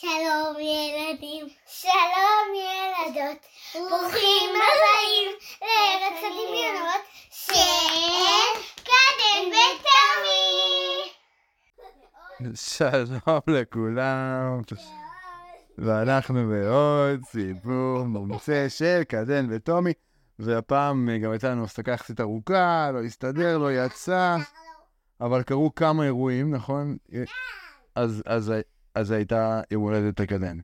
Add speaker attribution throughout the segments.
Speaker 1: שלום ילדים, שלום ילדות, ברוכים הבאים לארץ הדמיונות של קדם ותמי.
Speaker 2: שלום לכולם, ואנחנו בעוד סיפור מומצא של קדן וטומי, והפעם גם הייתה לנו הפסקה יחסית ארוכה, לא הסתדר, לא יצא, אבל קרו כמה אירועים, נכון? אז, אז, הייתה יום הולדת לקדן.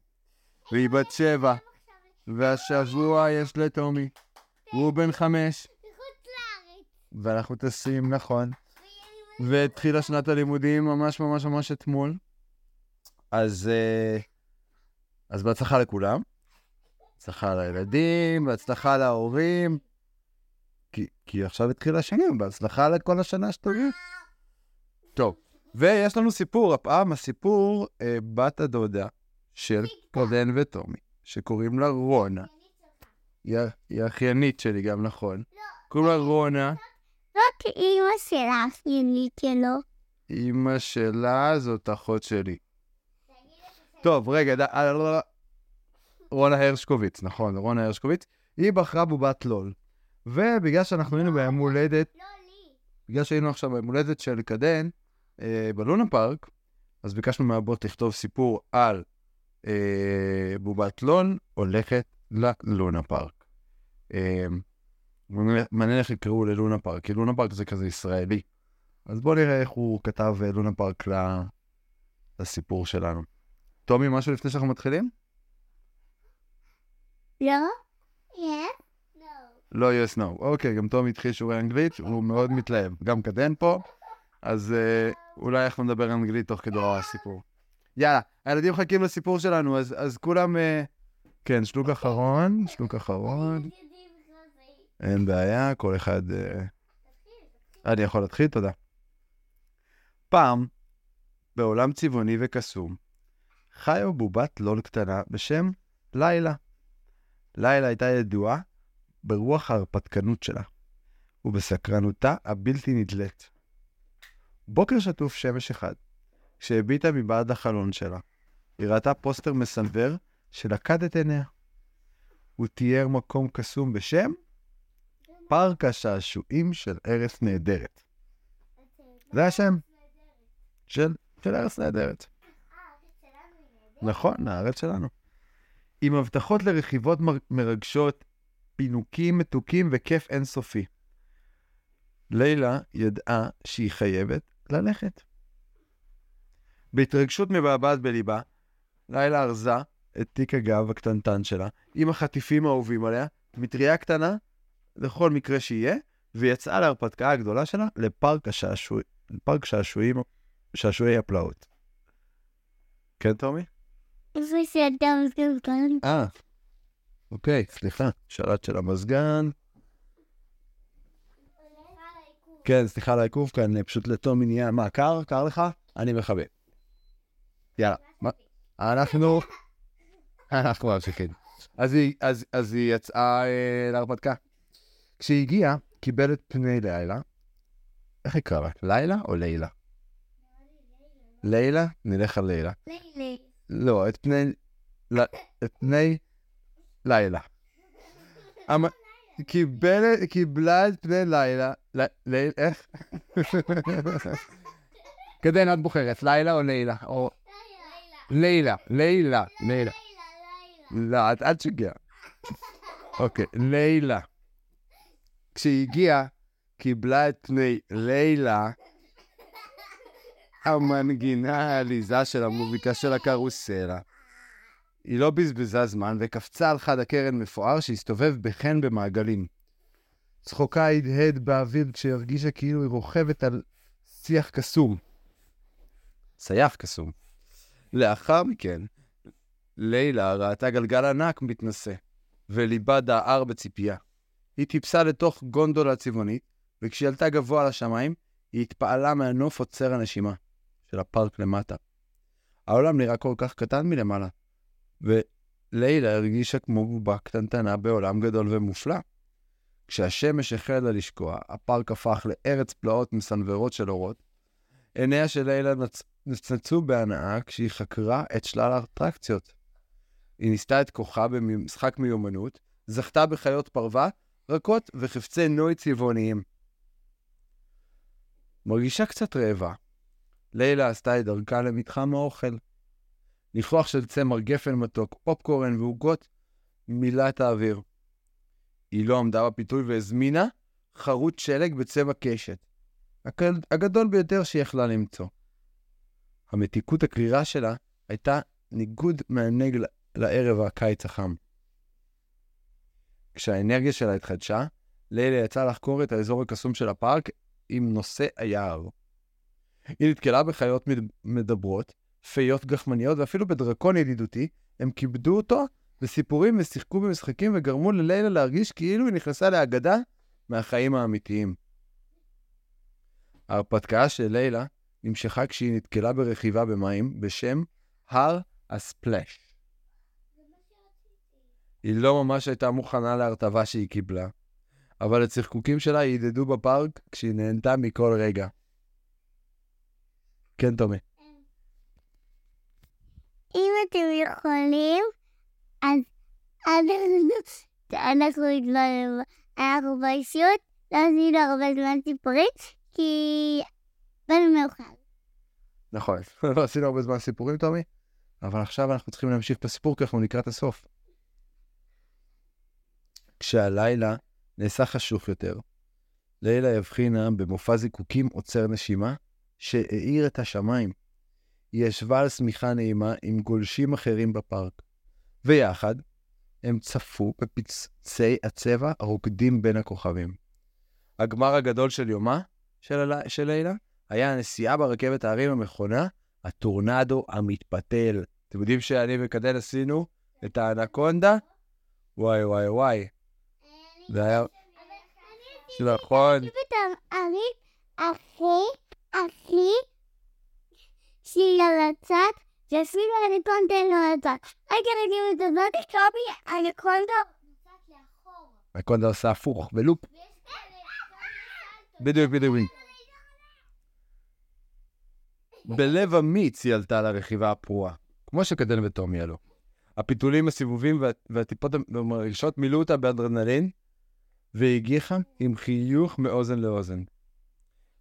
Speaker 2: והיא בת שבע, והשבוע יש לטומי, והוא בן חמש. ואנחנו טסים, נכון. והתחילה שנת הלימודים ממש ממש ממש אתמול. אז, אה, אז בהצלחה לכולם. בהצלחה לילדים, בהצלחה להורים. כי, כי עכשיו התחיל השני, בהצלחה לכל השנה שתגיד. טוב, ויש לנו סיפור, הפעם הסיפור אה, בת הדודה של קודן וטומי, שקוראים לה רונה. היא האחיינית שלי גם, נכון. קוראים לה רונה.
Speaker 1: זאת אימא של האחיינית שלו.
Speaker 2: אימא שלה זאת אחות שלי. טוב, רגע, ד... אה, לא, לא, לא. רונה הרשקוביץ, נכון, רונה הרשקוביץ. היא בחרה בובת לול. ובגלל שאנחנו היינו ביום הולדת,
Speaker 1: לא לי.
Speaker 2: בגלל שהיינו עכשיו ביום הולדת של קדן, אה, בלונה פארק, אז ביקשנו מהבוט לכתוב סיפור על אה, בובת לול הולכת ללונה פארק. אה, מעניין איך יקראו ללונה פארק, כי לונה פארק זה כזה ישראלי. אז בואו נראה איך הוא כתב אה, לונה פארק ל- לסיפור שלנו. טומי, משהו לפני שאנחנו מתחילים?
Speaker 1: לא? לא.
Speaker 2: לא, yes, no. אוקיי, גם טומי התחיל שיעורי אנגלית, הוא מאוד מתלהב. גם קדן פה, אז אה, אולי אנחנו נדבר אנגלית תוך כדי הסיפור. יאללה, הילדים מחכים לסיפור שלנו, אז, אז כולם... אה, כן, שלוק אחרון, שלוק אחרון. אין בעיה, כל אחד... אה, אני יכול להתחיל? תודה. פעם, בעולם צבעוני וקסום, חיו בובת לול קטנה בשם לילה. לילה הייתה ידועה ברוח ההרפתקנות שלה, ובסקרנותה הבלתי נדלית. בוקר שטוף שמש אחד, כשהביטה מבעד לחלון שלה, היא ראתה פוסטר מסנוור שלכד את עיניה. הוא תיאר מקום קסום בשם פארק השעשועים של ארץ נהדרת. זה השם של, של ארץ נהדרת. נכון, הארץ שלנו. עם הבטחות לרכיבות מר- מרגשות, פינוקים מתוקים וכיף אינסופי. לילה ידעה שהיא חייבת ללכת. בהתרגשות מבעבעת בליבה, לילה ארזה את תיק הגב הקטנטן שלה, עם החטיפים האהובים עליה, מטריה קטנה, לכל מקרה שיהיה, ויצאה להרפתקה הגדולה שלה לפארק השעשוע... לפארק שעשועים, שעשועי הפלאות. כן,
Speaker 1: כאן?
Speaker 2: אה, אוקיי, סליחה, שלט של המזגן. כן, סליחה על העיכוב כאן, פשוט לטומי נהיה... מה, קר? קר לך? אני מכבה. יאללה? אנחנו... אנחנו ממשיכים. אז היא, אז, אז היא יצאה אה, להרפתקה. כשהיא הגיעה, קיבל את פני לילה. איך יקרא לה? לילה או לילה? לילה? נלך על לילה.
Speaker 1: לילי.
Speaker 2: לא, את פני... את פני לילה. המ- קיבל, קיבלה את פני לילה. ליל... איך? קדן, את בוחרת, לילה או לילה? או... לילה, לילה, לילה. לא, אל תשגע. אוקיי, לילה. כשהיא הגיעה, קיבלה את פני לילה, המנגינה העליזה של המוזיקה של הקרוסלה. היא לא בזבזה זמן וקפצה על חד הקרן מפואר שהסתובב בחן במעגלים. צחוקה הדהד באוויר כשהרגישה כאילו היא רוכבת על שיח קסום. סייח קסום. לאחר מכן, לילה ראתה גלגל ענק מתנשא, וליבה דהר בציפייה. היא טיפסה לתוך גונדולה צבעונית, וכשהיא עלתה גבוה לשמיים, היא התפעלה מהנוף עוצר הנשימה של הפארק למטה. העולם נראה כל כך קטן מלמעלה, ולילה הרגישה כמו בובה קטנטנה בעולם גדול ומופלא. כשהשמש החלה לשקוע, הפארק הפך לארץ פלאות מסנוורות של אורות. עיניה של לילה נצ... נצנצו בהנאה כשהיא חקרה את שלל האטרקציות. היא ניסתה את כוחה במשחק מיומנות, זכתה בחיות פרווה, רכות וחפצי נוי צבעוניים. מרגישה קצת רעבה. לילה עשתה את דרכה למתחם האוכל. ניחוח של צמר גפן מתוק, פופקורן ועוגות מילא את האוויר. היא לא עמדה בפיתוי והזמינה חרוט שלג בצבע קשת. הגדול ביותר שהיא יכלה למצוא. המתיקות הקרירה שלה הייתה ניגוד מענג לערב הקיץ החם. כשהאנרגיה שלה התחדשה, לילה יצאה לחקור את האזור הקסום של הפארק עם נושא היער. היא נתקלה בחיות מדברות, פיות גחמניות ואפילו בדרקון ידידותי, הם כיבדו אותו בסיפורים ושיחקו במשחקים וגרמו ללילה להרגיש כאילו היא נכנסה לאגדה מהחיים האמיתיים. ההרפתקה של לילה נמשכה כשהיא נתקלה ברכיבה במים בשם הר הספלאש. היא לא ממש הייתה מוכנה להרטבה שהיא קיבלה, אבל הצחקוקים שלה ידדו בפארק כשהיא נהנתה מכל רגע. כן, תומי.
Speaker 1: אתם יכולים, אז אנחנו התלוננו, אנחנו באישיות, לא עשינו הרבה זמן סיפורים, כי באנו מאוחר.
Speaker 2: נכון, לא עשינו הרבה זמן סיפורים, תומי, אבל עכשיו אנחנו צריכים להמשיך בסיפור, כי אנחנו לקראת הסוף. כשהלילה נעשה חשוך יותר, לילה יבחינה במופע זיקוקים עוצר נשימה, שהאיר את השמיים. היא ישבה על שמיכה נעימה עם גולשים אחרים בפארק, ויחד הם צפו בפצצי הצבע הרוקדים בין הכוכבים. הגמר הגדול של יומה של, הל... של לילה היה הנסיעה ברכבת ההרים המכונה, הטורנדו המתפתל. אתם יודעים שאני וקדל עשינו את האנקונדה? וואי וואי וואי. זה היה... נכון.
Speaker 1: אני הכי, הכי, שהיא על הצד, ואפילו האנקונדה לא יודעת. רגע, רגע, הזאת, קובי, האנקונדה...
Speaker 2: האנקונדה עושה הפוך, ולופ. בדיוק, בדיוק. בלב אמיץ היא עלתה לרכיבה הפרועה, כמו שקדן וטומי עלו. הפיתולים, הסיבובים והטיפות המרגישות מילאו אותה באדרנלין, והגיחה עם חיוך מאוזן לאוזן.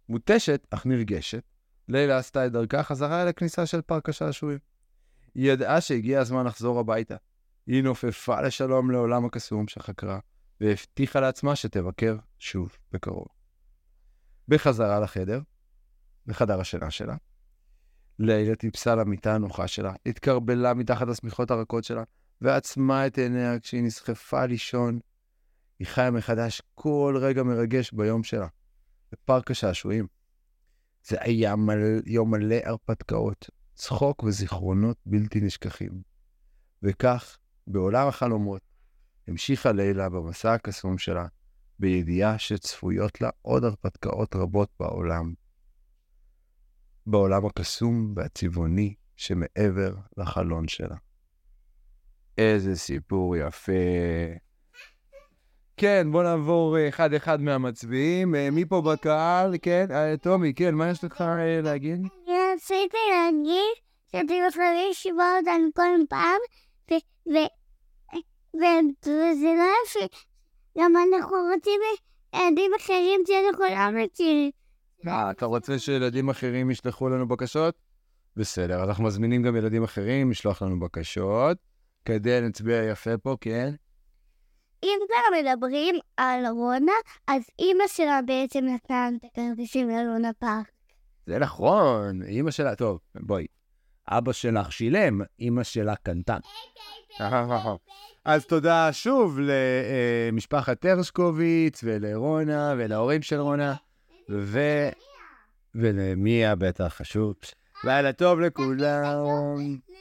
Speaker 2: מותשת, אך נרגשת, לילה עשתה את דרכה חזרה אל הכניסה של פארק השעשועים. היא ידעה שהגיע הזמן לחזור הביתה. היא נופפה לשלום לעולם הקסום שחקרה, והבטיחה לעצמה שתבקר שוב בקרוב. בחזרה לחדר, בחדר השינה שלה, לילה טיפסה למיטה הנוחה שלה, התקרבלה מתחת לשמיכות הרכות שלה, ועצמה את עיניה כשהיא נסחפה לישון היא חיה מחדש כל רגע מרגש ביום שלה, בפארק השעשועים. זה היה מל... יום מלא הרפתקאות, צחוק וזיכרונות בלתי נשכחים. וכך, בעולם החלומות, המשיכה לילה במסע הקסום שלה, בידיעה שצפויות לה עוד הרפתקאות רבות בעולם. בעולם הקסום והצבעוני שמעבר לחלון שלה. איזה סיפור יפה. כן, בוא נעבור אה, אחד-אחד מהמצביעים. אה, מי פה בקהל? כן, אה, טומי, כן, מה יש לך להגיד?
Speaker 1: אני רציתי להגיד שאתם יכולים לשמוע אותנו כל פעם, וזה לא יפה. גם אנחנו רוצים ילדים אחרים שאנחנו לא מכירים.
Speaker 2: אה, אתה רוצה שילדים אחרים ישלחו לנו בקשות? בסדר, אז אנחנו מזמינים גם ילדים אחרים לשלוח לנו בקשות, כדי נצביע יפה פה, כן?
Speaker 1: אם כבר מדברים על רונה, אז אימא שלה בעצם נתנה את הכרטיסים ללונה פארק.
Speaker 2: זה נכון, אימא שלה, טוב, בואי. אבא שלך שילם, אימא שלה קנתה. אז תודה שוב למשפחת הרשקוביץ ולרונה ולהורים של רונה, ו... ולמיה בטח חשוב. לילה טוב לכולם.